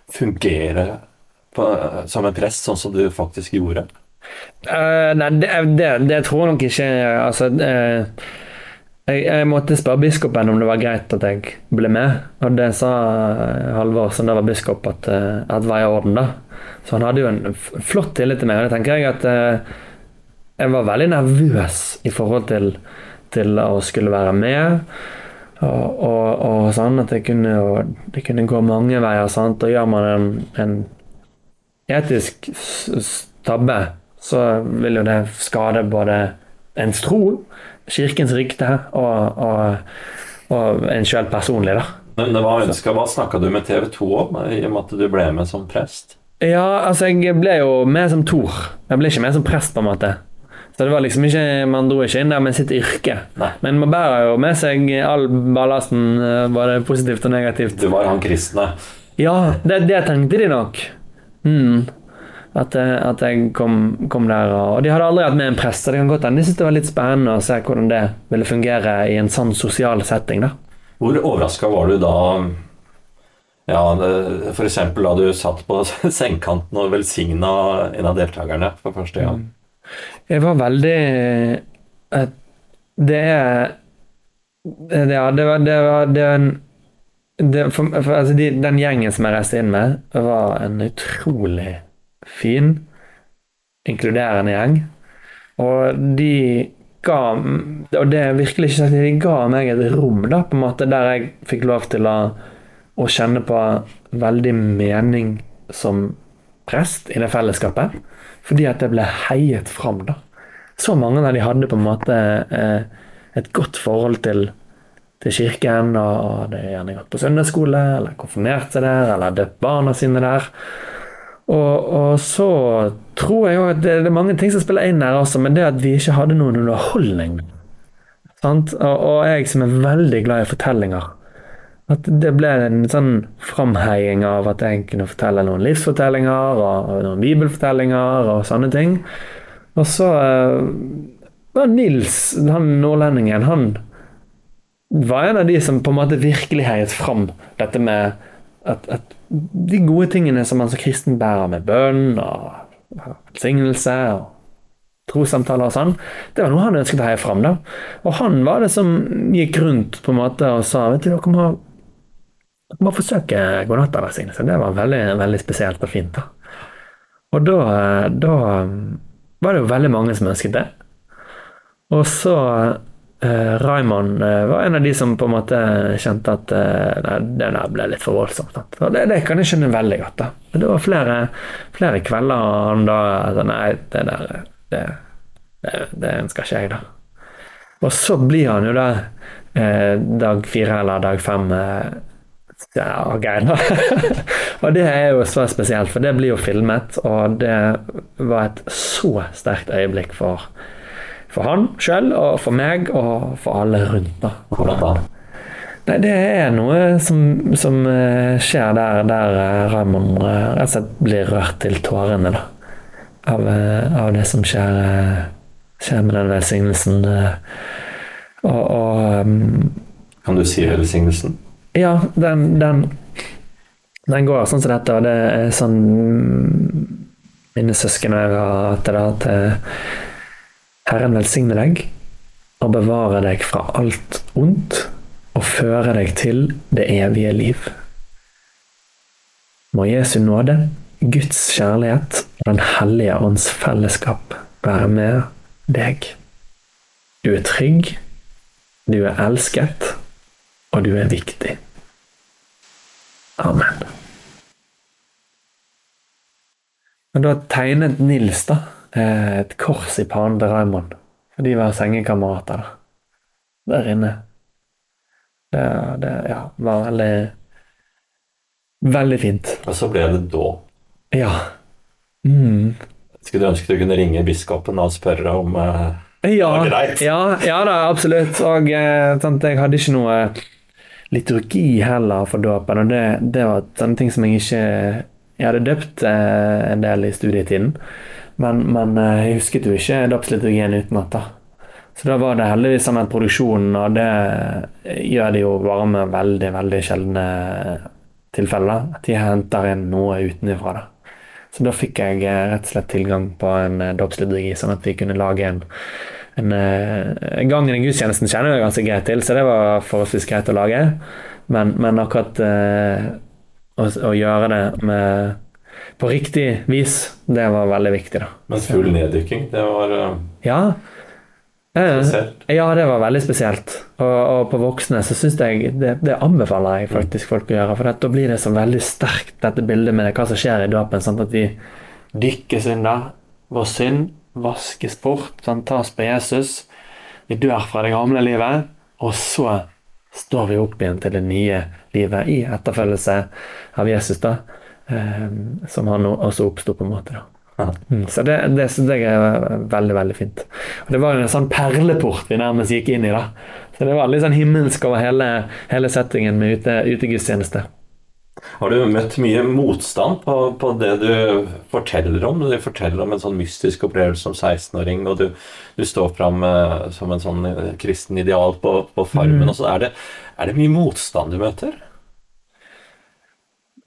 fungere på, som en prest, sånn som du faktisk gjorde? Uh, nei, det, det, det, tror jeg nok ikke. Altså uh, jeg, jeg, måtte spørre biskopen om det var greit at jeg ble med, og det sa Halvor, som da var biskop, at, at var i orden. da. Så han hadde jo en flott tillit til meg. Og det tenker jeg at eh, jeg var veldig nervøs i forhold til, til å skulle være med. Og, og, og sånn at det kunne, det kunne, gå mange veier. Sant? Og gjør man en, en etisk tabbe, så vil jo det skade både ens tro, kirkens rykte og, og en sjøl personlig. da. Men hva, ønska, hva snakka du med TV 2 om, i og med at du ble med som prest? Ja, altså jeg ble jo med som Tor. Jeg ble ikke med som prest, på en måte. Så det var liksom ikke, Man dro ikke inn der med sitt yrke. Nei. Men man bærer jo med seg all ballasten, eh, både positivt og negativt. Du var han kristne? Ja, det, det tenkte de nok. Mm. At, eh, at, jeg kom, kom, der. Og de hadde aldri hatt med en prest, så det kan godt hende de syntes det var litt spennende å se hvordan det ville fungere i en sånn sosial setting. da. Hvor overraska var du da Ja, F.eks. da du satt på sengekanten og velsigna en av deltakerne for første gang. Jeg var veldig eh, Det er det- Ja, det var, det var, det en det, for, for, altså de, Den gjengen som jeg reiste inn med, var en utrolig fin, inkluderende gjeng. Og de ga Og det er virkelig ikke sagt, de ga meg et rom da, på en måte, der jeg fikk lov til å, å kjenne på veldig mening som prest i det fellesskapet. Fordi at det ble heiet fram, da. Så mange av de hadde på en måte eh, et godt forhold til, til kirken, og hadde gjerne gått på søndagsskole, eller konfirmert seg der, eller døpt barna sine der. Og, og så tror jeg jo at det, det er mange ting som spiller inn her også, men det at vi ikke hadde noen underholdning. Sant? Og, og jeg som er veldig glad i fortellinger. At det ble en sånn framheiing av at jeg kunne fortelle noen livsfortellinger og, og noen bibelfortellinger og sånne ting. Og så var var Nils, han nordlendingen, han var en av de som på en måte virkelig heiet fram dette med at, at de gode tingene som man som kristen bærer med bønn og velsignelse og trossamtaler og sånn, det var noe han ønsket å heie fram. da. Og han var det som gikk rundt på en måte og sa vet du, dere må, dere må forsøke godnattvelsignelse. Det var veldig, veldig spesielt og fint. da. Og da, da var det jo veldig mange som ønsket det. Og så eh, Raymond eh, var en av de som på en måte kjente at eh, det der ble litt for voldsomt. Og det, det kan jeg skjønne veldig godt. da. Det var flere, flere kvelder han da altså, Nei, det der det, det, det ønsker ikke jeg, da. Og så blir han jo da eh, dag fire eller dag fem eh, ja, geir, da. og det er jo så spesielt, for det blir jo filmet, og det var et så sterkt øyeblikk for, for han sjøl, og for meg, og for alle rundt. da. Hvordan da? Nei, det er noe som, som eh, skjer der, der eh, Raymond eh, rett og slett blir rørt til tårene, da. Av, av det som skjer, skjer med den velsignelsen. Og, og um, Kan du si velsignelsen? Ja, den, den, den går sånn som dette, og det er sånn Mine søsken og jeg har hatt det til Herren velsigne deg og bevare deg fra alt ondt og føre deg til det evige liv. Må Jesu nåde, Guds kjærlighet og Den hellige ånds fellesskap være med deg. Du er trygg, du er elsket, og du er viktig. Amen. Men da tegnet Nils da, eh, et kors i pannen til Raymond, for de var sengekamerater da, der inne. Det, det ja, var veldig Veldig fint. Og så ble det da. Ja. Mm. Skulle du ønske du kunne ringe biskopen og spørre om eh, Ja, var greit. ja, ja da, absolutt. Og eh, sant, jeg hadde ikke noe liturgi heller for dåpen, og det, det var sånne ting som jeg ikke Jeg hadde døpt eh, en del i studietiden, men, men eh, jeg husket jo ikke dåpsliturgien utenat. Så da var det heldigvis sånn at produksjonen, og det gjør det jo bare med veldig, veldig sjeldne tilfeller, at de henter inn noe utenfra. da. Så da fikk jeg eh, rett og slett tilgang på en eh, dåpsliturgi, sånn at vi kunne lage en, en eh, Gangen i gudstjenesten kjenner jeg ganske greit til, så det var forholdsvis greit å lage. Men, men akkurat eh, å, å gjøre det med, på riktig vis, det var veldig viktig, da. Men full neddykking, det var uh, Ja. Eh, spesielt. ja, det var veldig spesielt. Og, og på voksne så syns jeg det, det anbefaler jeg faktisk folk å gjøre. For da blir det så veldig sterkt, dette bildet med hva som skjer i dåpen. Sånn At vi dykker da Vår synd vaskes bort, sant? tas på Jesus. Vi dør fra det gamle livet, og så står vi opp igjen til det nye livet i etterfølgelse av Jesus, da. Eh, som han også oppsto, på en måte. da. Mm, Så det, det syns jeg er veldig, veldig fint. Og Det var en sånn perleport vi nærmest gikk inn i. da. Så det var litt sånn himmelsk over hele, hele settingen med ute, utegudstjeneste. Har du møtt mye motstand på, på det du forteller om? Du forteller om en sånn mystisk opplevelse som 16-åring, og du, du står fram eh, som en sånn eh, kristen ideal på, på Farmen. Mm. og så er det, er det mye motstand du møter?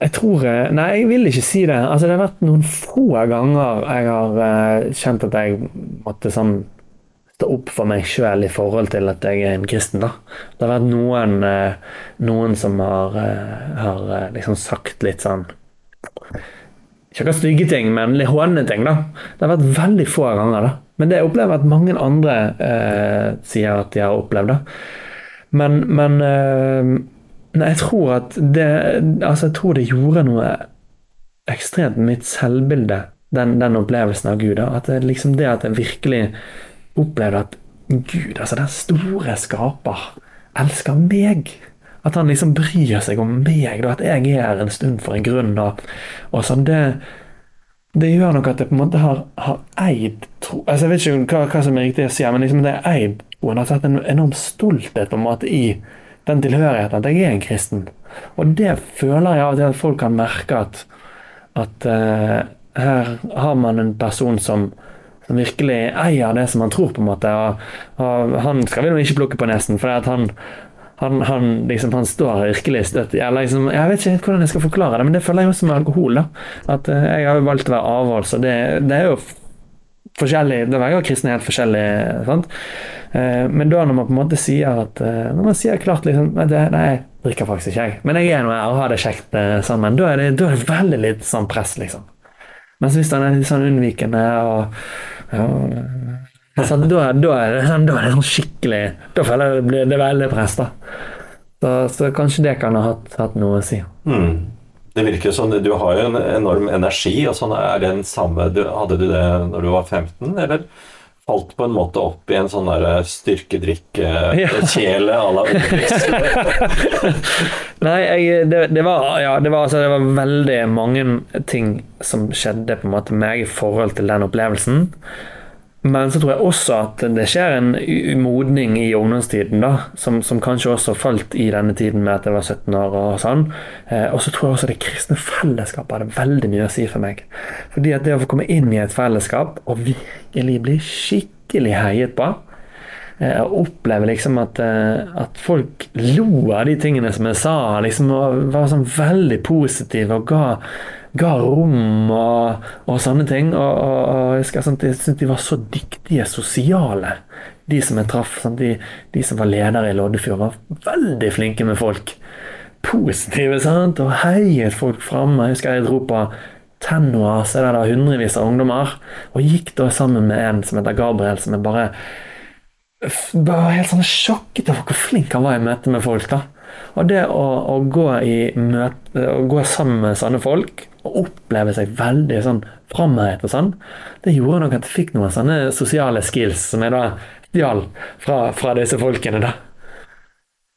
Jeg tror eh, Nei, jeg vil ikke si det. Altså, det har vært noen få ganger jeg har kjent at jeg måtte sånn stå opp for meg sjøl i forhold til at jeg er en kristen. da. Det har vært noen, uh, noen som har, uh, har liksom sagt litt sånn Ikke akkurat stygge ting, men litt hånende ting. da. Det har vært veldig få ganger. da. Men det jeg opplever at mange andre sier at de har opplevd. da. Men, men Nei, jeg tror at det Altså, jeg tror det gjorde noe ekstremt mitt selvbilde, den, den, opplevelsen av Gud. Da. At det, liksom det at jeg virkelig opplevde at Gud, altså den store skaper, elsker meg. At han liksom bryr seg om meg, da, at jeg er her en stund for en grunn. Og, og sånn, det, det gjør nok at jeg på en måte har, har eid tro altså Jeg vet ikke hva, hva, som er riktig å si, men liksom det er eid troen. Har tatt en enorm stolthet på en måte i den tilhørigheten, at jeg er en kristen. Og det føler jeg av og til at folk kan merke at, at uh, her har man en person som, som, virkelig eier det som han tror, på en måte. Og, og han skal vi nå ikke plukke på nesen, for han, han, han, liksom, han, står virkelig støtt liksom, Jeg vet ikke helt hvordan jeg skal forklare det, men det føler jeg også med alkohol. da, At uh, Jeg har valgt å være avholds, og det, det er jo forskjellig Det er jo kristne helt forskjellig. sant? Eh, men da når man på en måte sier at eh, Når man sier klart liksom Nei, jeg drikker faktisk ikke, jeg. Men jeg er nå her og har det kjekt eh, sammen. Da er det, da er det veldig litt sånn press, liksom. Mens hvis han er litt sånn unnvikende og ja, da, da, er det, sånn, da, er det, sånn skikkelig Da føler jeg det det veldig press, da. Så, så, kanskje det kan ha hatt, hatt noe å si. Mm. Det virker jo som Du har jo en enorm energi. og sånn, er det den samme, Hadde du det når du var 15, eller? Falt på en måte opp i en sånn der styrkedrikk-kjele à la Obelix. Nei, jeg, det, det, var, ja, det, var, altså, det var veldig mange ting som skjedde på en måte meg i forhold til den opplevelsen. Men så tror jeg også at det skjer en modning i ungdomstiden, da, som, som, kanskje også falt i denne tiden med at jeg var 17 år og sånn. Eh, og så tror jeg også det kristne fellesskapet hadde veldig mye å si for meg. Fordi at det å få komme inn i et fellesskap og virkelig bli skikkelig heiet på eh, og oppleve liksom at, eh, at, folk lo av de tingene som jeg sa, liksom, og var sånn veldig positive og ga ga rom og, og sånne ting. Og, og, jeg, sånn, jeg syntes de var så dyktige sosiale, de som jeg traff. Sant, de, de, som var ledere i Loddefjord, var veldig flinke med folk. Positive, sant? og heiet folk fram. Jeg husker jeg dro på Tenua, så er det da hundrevis av ungdommer, og gikk da sammen med en som heter Gabriel, som jeg bare bare helt sånn sjokket over hvor flink han var i møte med folk. da. Og det å, å, gå, møte, å gå sammen med sånne folk og oppleve seg veldig sånn framhevet og sånn, det gjorde nok at jeg fikk noen sånne sosiale skills som jeg da stjal fra, fra disse folkene. da.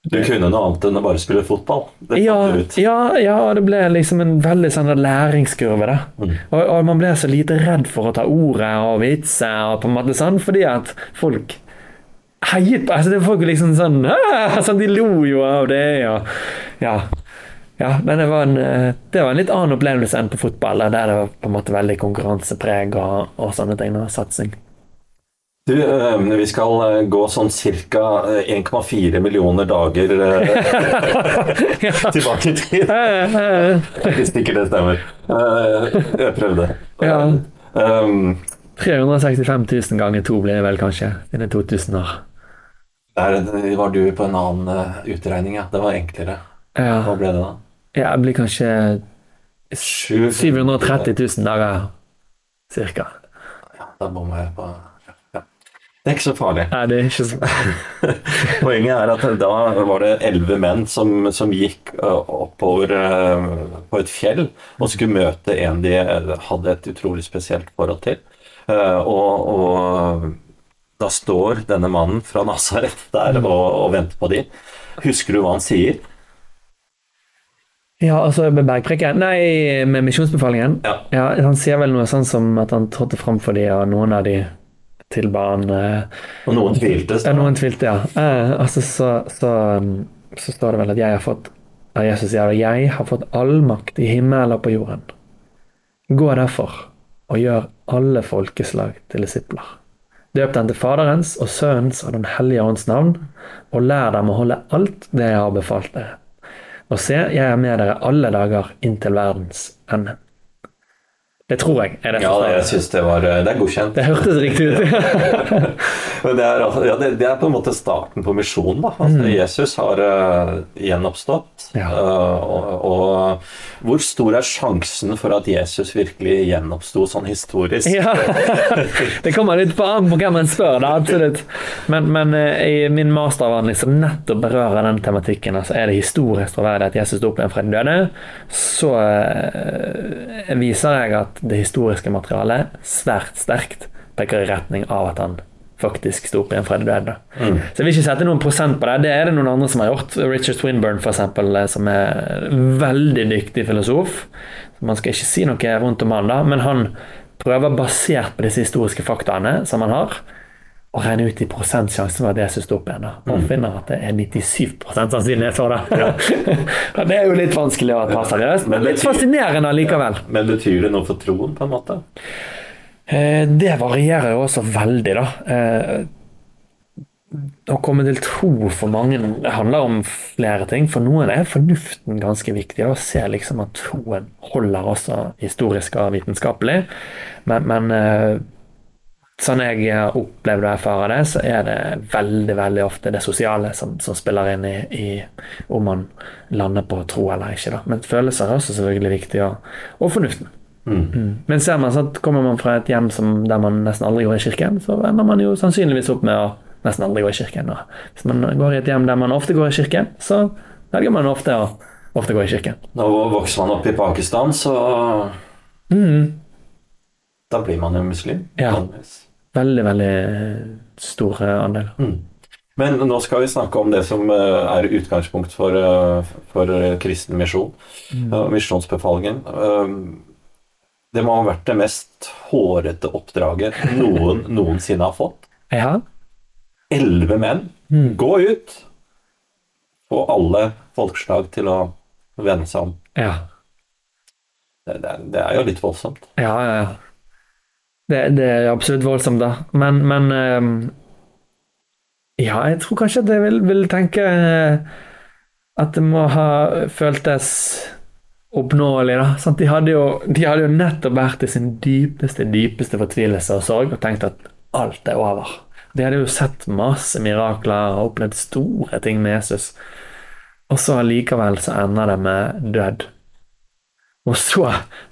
Du kunne noe annet enn å bare spille fotball? Ja, ja, ja, det ble liksom en veldig sånn læringskurve. da. Mm. Og, og, man ble så lite redd for å ta ordet og vitse, og på en måte sånn, fordi at folk heiet på altså det Folk liksom sånn, sånn De lo jo av det. og ja, ja, men det var, en, eh, det var en litt annen opplevelse enn på fotball, der det var på en måte veldig konkurransepreg og, og sånne ting. og satsing. Du, eh, vi skal eh, gå sånn ca. 1,4 millioner dager tilbake i tid. Hvis ikke det stemmer. Jeg prøvde. Ja. Um, 365 000 ganger to blir det vel kanskje innen 2000 år. Der var du på en annen utregning, ja. Det var enklere. Ja. Hva ble det da? Ja, det blir kanskje 730 000 dager, cirka. Ja, da bommer jeg på. Det er ikke så farlig. Nei, det er ikke så Poenget er at da var det elleve menn som, som gikk oppover på et fjell og skulle møte en de hadde et utrolig spesielt forhold til. Og, og da står denne mannen fra Nasaret der og, og venter på dem. Husker du hva han sier? Ja, altså med bergprekken Nei, med misjonsbefalingen? Ja. ja. Han sier vel noe sånn som at han trådte fram for dem, og noen av de til han eh, Og noen tvilte? Ja, noen tvilte, ja. Eh, altså, så, så, så, står det vel at jeg har fått Jesus sier det, jeg har fått all makt i himmelen og på jorden. Gå derfor og gjør alle folkeslag til disipler. Døp dem til Faderens og Sønnens og Den hellige ånds navn, og lær dem å holde alt det jeg har befalt dere. Og se, jeg er med dere alle dager inntil verdens ende. Det tror jeg er det. Ja, jeg syns det var Det er godkjent. Det hørtes riktig ut. Men det er, altså- ja, det, det er på en måte starten på misjonen. da. Altså, Mm. Jesus har uh, gjenoppstått. Ja. Uh, og, og hvor stor er sjansen for at Jesus virkelig gjenoppsto sånn historisk? ja. Det kommer litt på an på hvem en spør, da, absolutt. Men, men uh, i min masteravhandling som nettopp berører den tematikken, altså er det historisk troverdig at Jesus sto opp igjen fra de døde, så eh, viser jeg at det historiske materialet svært sterkt peker i retning av at han faktisk sto opp igjen fra de døde. Mm. Så jeg vil ikke sette noen prosent på det. Det er det noen andre som har gjort. Richard Swinburne, eksempel, eh, som er veldig dyktig filosof. Man skal ikke si noe vondt om han, da, men han prøver, basert på disse historiske faktaene som han har, å regne ut i prosentsjansen for at Jesus sto opp igjen. da, Og finner at det er 97 sannsynlighet for det. Ja. det er jo litt vanskelig å ta seriøst, men Men litt fascinerende allikevel. Men betyr det noe for troen, på en måte? Eh, Det varierer jo også veldig, da. Eh, Å komme til tro for mange det handler om flere ting. For noen er fornuften ganske viktig. Å se liksom at troen holder også historisk og vitenskapelig. Men, men eh, sånn jeg har opplevd og erfarer det, så er det veldig veldig ofte det sosiale som, som spiller inn i, i om man lander på tro eller ikke. da. Men følelser er også selvfølgelig viktig, og, og fornuften. Mm. Men ser man sånn kommer man fra et hjem som, der man nesten aldri går i kirken, så ender man jo sannsynligvis opp med å nesten aldri gå i kirken. Og hvis man går i et hjem der man ofte går i kirken, så velger man ofte å ofte gå i kirken. Nå vokser man opp i Pakistan, så Da blir man jo muslim. Ja. vanligvis. Veldig, veldig stor andeler. andel. Mm. Men nå skal vi snakke om det som eh, er utgangspunkt for, eh, for eh, kristen misjon. Mm. Misjonsbefalingen. Eh, Det må ha vært det mest hårete oppdraget noen noensinne har fått. Ja. Elleve menn. Gå ut! Få alle folkeslag til å vende seg om. Ja. Det, det, det er jo litt voldsomt. Ja, ja, ja. Det, det er absolutt voldsomt, da. Men, men ehm, Ja, jeg tror kanskje at jeg vil, vil tenke eh, at det må ha føltes oppnåelig, da. De, hadde jo, de hadde jo nettopp vært i sin dypeste, dypeste fortvilelse og sorg og tenkt at alt er over. De hadde jo sett masse mirakler og opplevd store ting med Jesus. Og så allikevel så ender det med død. Og så,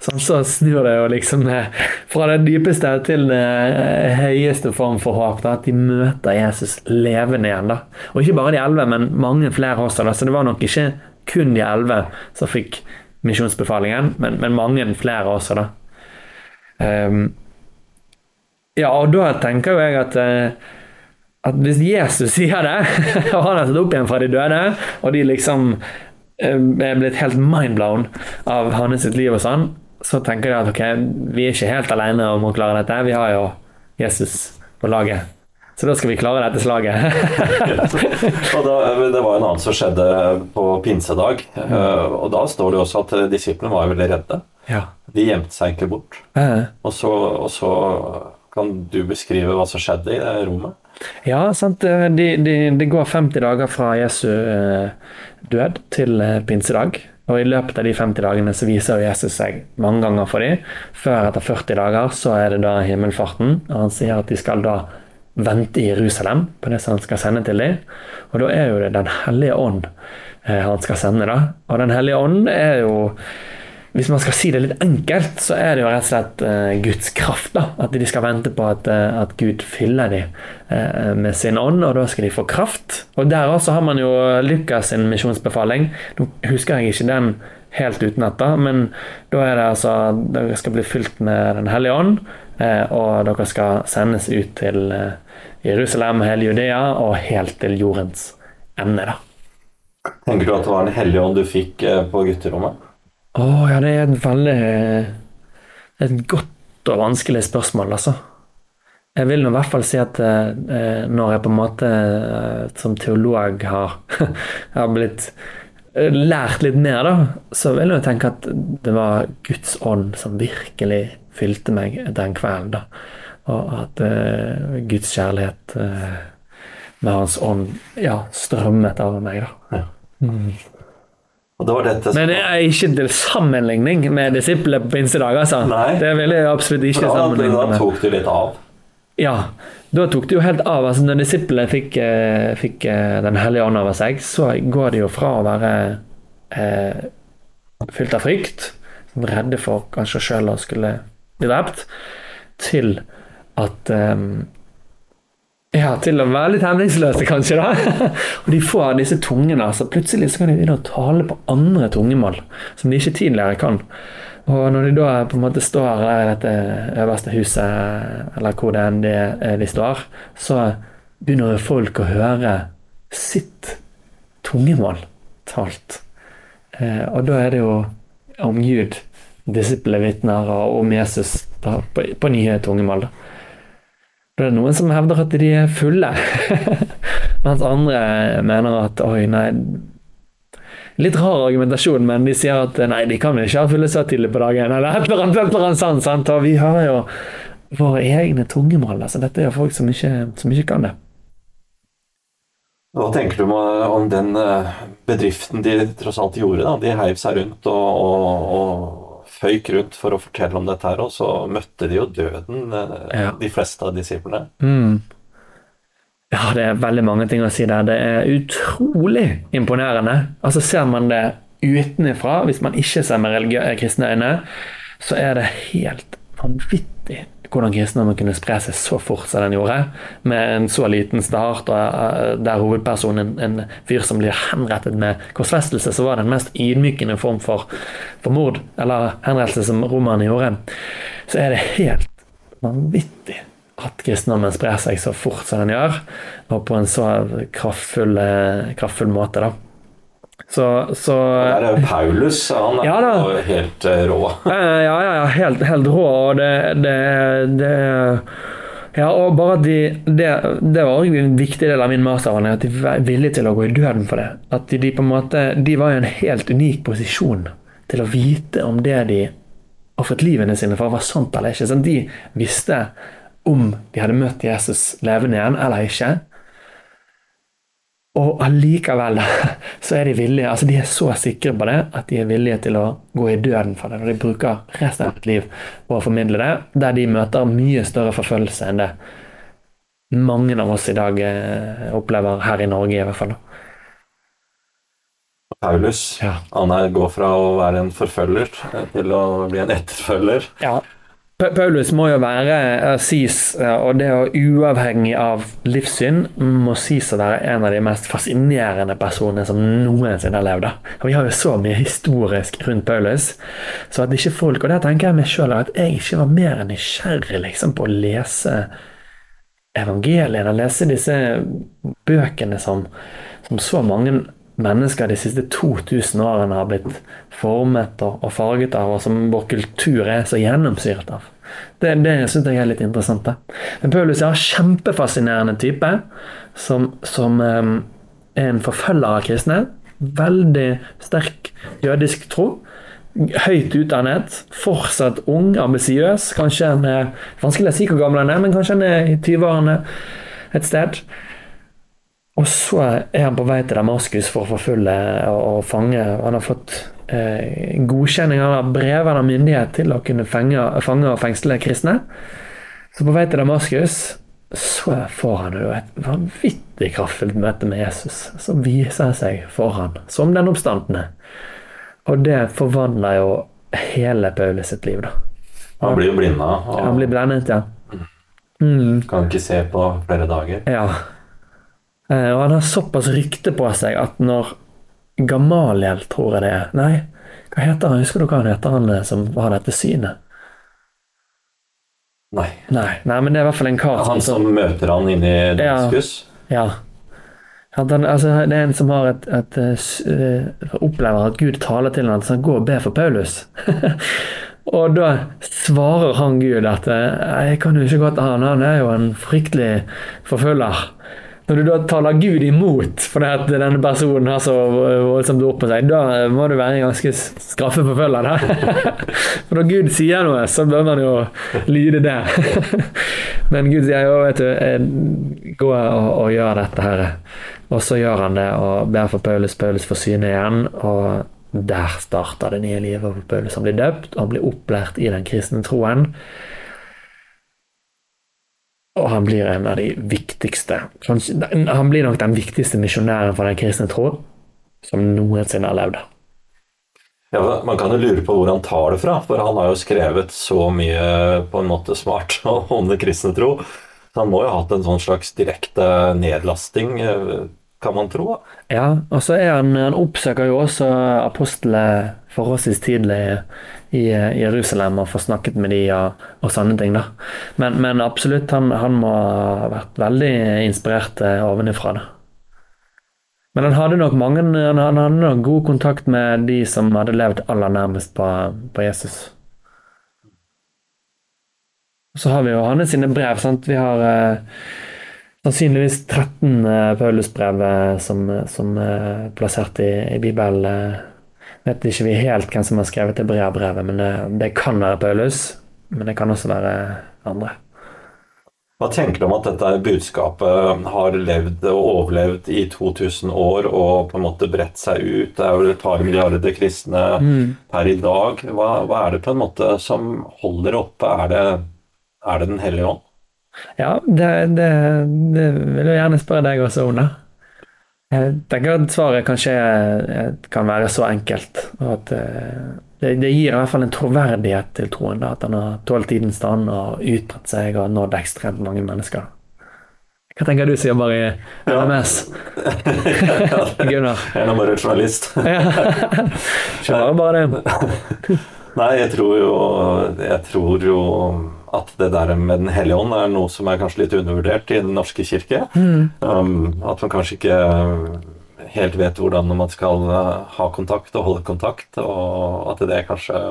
sånn, så snur det jo liksom eh, fra det dypeste til det eh, høyeste form for håp. Da, at de møter Jesus levende igjen. da. Og ikke bare de elleve, men mange flere også. da, Så det var nok ikke kun de elleve som fikk misjonsbefalingen, men, men mange flere også, da. Um, ja, og da tenker jo jeg at uh, at hvis Jesus sier det, og han har tatt opp igjen fra de døde, og de liksom eh, er blitt helt mindblown av hans liv og sånn, så tenker jeg at ok, vi er ikke helt alene om å klare dette. Vi har jo Jesus på laget. Så da skal vi klare dette slaget. Da, det var en annen som skjedde på pinsedag. Mm. Og da står det også at disiplene var veldig redde. ja. De gjemte seg ikke bort. Eh, Og så, og så kan du beskrive hva som skjedde i det rommet? Ja, sant. Det de, de, de går 50 dager fra Jesu eh, død til eh, pinsedag. Og i løpet av de 50 dagene så viser Jesus seg mange ganger for dem. Før etter 40 dager så er det da himmelfarten. Og han sier at de skal da vente i Jerusalem på det som han skal sende til dem. Og da er jo det Den hellige ånd eh, han skal sende, da. Og Den hellige ånd er jo hvis man skal si det litt enkelt, så er det jo rett og slett uh, Guds kraft. da, At de skal vente på at, uh, at Gud fyller dem uh, med sin ånd, og da skal de få kraft. Og Der også har man jo Lukas sin misjonsbefaling. Nå husker jeg ikke den helt utenat, da, men da er det altså dere skal bli fylt med Den hellige ånd, eh, og dere skal sendes ut til eh, Jerusalem, hele Judea og helt til jordens ende. da. Tenker du at det var Den hellige ånd du fikk eh, på gutterommet? Å ja, det er et veldig Et godt og vanskelig spørsmål, altså. Jeg vil nå i hvert fall si at eh, når jeg på en måte eh, som teolog har, har blitt eh, lært litt mer, da, så vil jeg tenke at det var Guds ånd som virkelig fylte meg den kvelden. da. Og at eh, Guds kjærlighet eh, med Hans ånd ja, strømmet over meg. da. Ja. Mm. Det som Men det er ikke til sammenligning med disiplene på pinsedag, altså. Nei. Det vil jeg absolutt ikke sammenligne da, da tok du litt av. Ja, da tok det jo helt av. altså Når disiplene fikk, eh, fikk eh, Den hellige ånd over seg, så går de jo fra å være eh, fylt av frykt, redde for kanskje sjøl å skulle bli drept, til at eh, ja, til å være litt hemningsløse, kanskje. da. og de får disse tungene. så Plutselig så kan de begynne å tale på andre tungemål som de ikke tidligere kan. Og når de da på en måte står i dette øverste huset, eller hvor det enn de, de står, så begynner jo folk å høre sitt tungemål talt. Eh, og da er det jo om Gud disiplene vitner, og om Jesus på, på nye tungemål. da. Da er det noen som hevder at de er fulle, mens andre mener at oi, nei Litt rar argumentasjon, men de sier at nei, de kan vel ikke ha fulle så tidlig på dagen, eller et eller annet, et eller annet sånt. Sant? Og vi har jo våre egne tungemål. Altså, dette er jo folk som ikke, som ikke kan det. Hva tenker du om den eh, bedriften de tross alt gjorde? da? De heiv seg rundt og, og, og føyk rundt for å fortelle om dette her, og så møtte de jo døden, eh, Ja. de fleste av disiplene. Mm. Ja, det er veldig mange ting å si der. Det er utrolig imponerende. Altså Ser man det utenfra, hvis man ikke ser med kristne øyne, så er det helt vanvittig hvordan kristendommen kunne spre seg så fort som den gjorde, med en så liten start, og eh, der hovedpersonen, en fyr som blir henrettet med korsfestelse, så var det den mest ydmykende form for, for mord, eller henrettelse som romerne gjorde, så er det helt vanvittig at kristendommen sprer seg så fort som den gjør, og på en så kraftfull, eh, kraftfull måte, da. Så, så Der er jo Paulus, han er Ja jo helt eh, rå. Ja, ja, ja, ja helt, helt rå, og det, det, det Ja, og bare at de Det, det var også en viktig del av min masteravhandling, at de var villige til å gå i døden for det. At de, de på en måte De var i en helt unik posisjon til å vite om det de ofret livene sine for, var sant eller ikke. Sånn, de visste om de hadde møtt Jesus levende igjen eller ikke. Og allikevel så er de villige, altså de er så sikre på det at de er villige til å gå i døden for det. Og de bruker resten av sitt liv på å formidle det, der de møter mye større forfølgelse enn det mange av oss i dag eh, opplever her i Norge, i hvert fall. Paulus Ja. han går fra å være en forfølger til å bli en etterfølger. Ja. Pa- Paulus må jo være sies, og det jo uavhengig av livssyn, må sies å være en av de mest fascinerende personene som noensinne har levd. Og Vi har jo så mye historisk rundt Paulus, så at ikke folk Og der tenker jeg meg sjøl at jeg ikke var mer nysgjerrig liksom, på å lese evangeliene, å lese disse bøkene som, som så mange mennesker de siste 2000 årene har blitt formet og, farget av, og som vår kultur er så gjennomsyret av. Det, det syns jeg er litt interessant. Men Paulus er en kjempefascinerende type som, som eh, er en forfølger av kristne. Veldig sterk jødisk tro. Høyt utdannet, fortsatt ung, ambisiøs. Kanskje han er vanskelig å si hvor gammel han er, men kanskje han er i 20-årene et sted. Og så er han på vei til Damaskus for å forfølge og, fange. Han har fått eh, godkjenning av brev av myndighet til å kunne fenge, fange og fengsle kristne. Så på vei til Damaskus så får han jo et vanvittig kraftfullt møte med Jesus, som viser han seg for han som den oppstandende. Og det forvandler jo hele Paulus sitt liv, da. Han blir jo blinda og Han blir blendet, ja. Mm. kan ikke se på flere dager. Ja. Eh, Og han har såpass rykte på seg at når Gamaliel, tror jeg det er Nei, hva heter han? Husker du hva han heter, han eh, som har dette synet? Nei. Nei, nei men det er i hvert fall en kar Han som møter han inne i Damaskus. Ja. ja. han, altså, det er en som har et, et, et eh, opplever at Gud taler til ham, så han går og ber for Paulus. og da svarer han Gud at jeg kan jo ikke gå til han, han er jo en fryktelig forfølger. Når du da taler Gud imot fordi at denne personen har så voldsomt opp på seg, da må du være en ganske straffeforfølger. For når Gud sier noe, så bør man jo lyde det. Men Gud sier jo, vet du, eh, gå og, og gjør dette her. Og så gjør han det og ber for Paulus. Paulus får syne igjen, og Der starter det nye livet for Paulus. Han blir døpt, og han blir opplært i den kristne troen. Og han blir en av de viktigste Han blir nok den viktigste misjonæren for den kristne tro som noensinne har levd. Ja, Man kan jo lure på hvor han tar det fra, for han har jo skrevet så mye på en måte smart om det kristne tro. Han må jo ha hatt en sånn slags direkte nedlasting, kan man tro. Ja, og så er han Han oppsøker jo også apostlene forholdsvis tidlig i Jerusalem og får snakket med de og, og sånne ting, da. Men, men absolutt, han, han, må ha vært veldig inspirert ovenifra, da. Men han hadde nok mange, han hadde nok god kontakt med de som hadde levd aller nærmest på, på Jesus. Så har vi jo hans sine brev. sant? Vi har eh, sannsynligvis 13 eh, Paulusbrev eh, som, som er eh, plassert i, i Bibelen. Vet ikke vi helt hvem som har skrevet det brevbrevet, men det, det kan være Paulus. Men det kan også være andre. Hva tenker du om at dette budskapet har levd og overlevd i 2000 år og på en måte bredt seg ut? Det er jo et par milliarder kristne mm. per i dag. Hva, hva, er det på en måte som holder oppe? Er det, er det Den hellige ånd? Ja, det, det, det, vil jeg gjerne spørre deg også, Ona. Jeg tenker at svaret kanskje kan være så enkelt. at eh, det, det, gir i hvert fall en troverdighet til troen. Da, at han har tålt tidens stand og utbredt seg og nådd ekstremt mange mennesker. Hva tenker du som jobber i RMS? Ja. Gunnar? Jeg er nå bare journalist. Kjører bare det. Nei, jeg tror jo Jeg tror jo at det der med Den hellige ånd er noe som er kanskje litt undervurdert i Den norske kirke. Mm. Um, at man kanskje ikke helt vet hvordan man skal eh, ha kontakt og holde kontakt, og at det er kanskje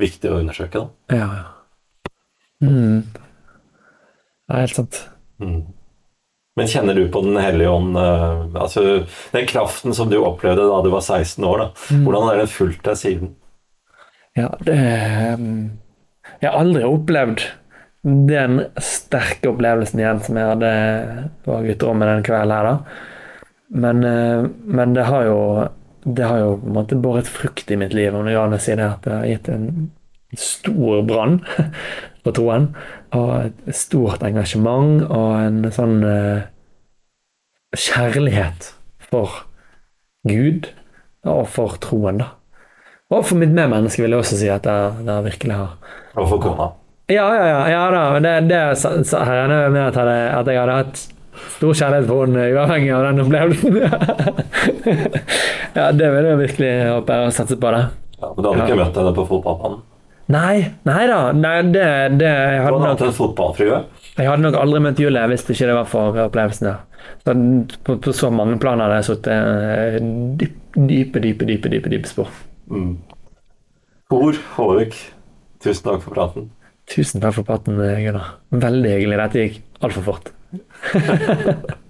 viktig å undersøke. Da. Ja, ja. Mm. Det er helt sant. Mm. Men kjenner du på Den hellige ånd uh, altså Den kraften som du opplevde da du var 16 år, da, mm. hvordan har den fulgt deg siden? Ja, det um, Jeg har aldri opplevd den sterke opplevelsen igjen som jeg hadde på gutterommet den kvelden her. da men, eh, men, det har jo det har jo på en måte båret frukt i mitt liv. Og når å si det, at det har gitt en stor brann på troen. Og et stort engasjement og en sånn uh, kjærlighet for Gud og for troen, da. Og for mitt medmenneske vil jeg også si at det, det virkelig har Og for kona? Ja, ja, ja, ja da. Det, det sa her med at, at jeg hadde hatt Stor kjærlighet for henne, uavhengig av den opplevelsen. ja, det vil jeg virkelig håpe og satse på. det. Ja, men du hadde ikke møtt henne på fotballbanen? Nei, nei da. Nei, det, det, jeg hadde hadde nok, en fotballfrue? Jeg hadde nok aldri møtt Julie hvis det ikke var for opplevelsen. Ja. Så på, på, så mange planer hadde jeg sittet eh, dype, dype, dype, dype, dype spor. Mm. Tor Håvik, tusen takk for praten. Tusen takk for praten, Gunnar. Veldig hyggelig. Dette gikk altfor fort.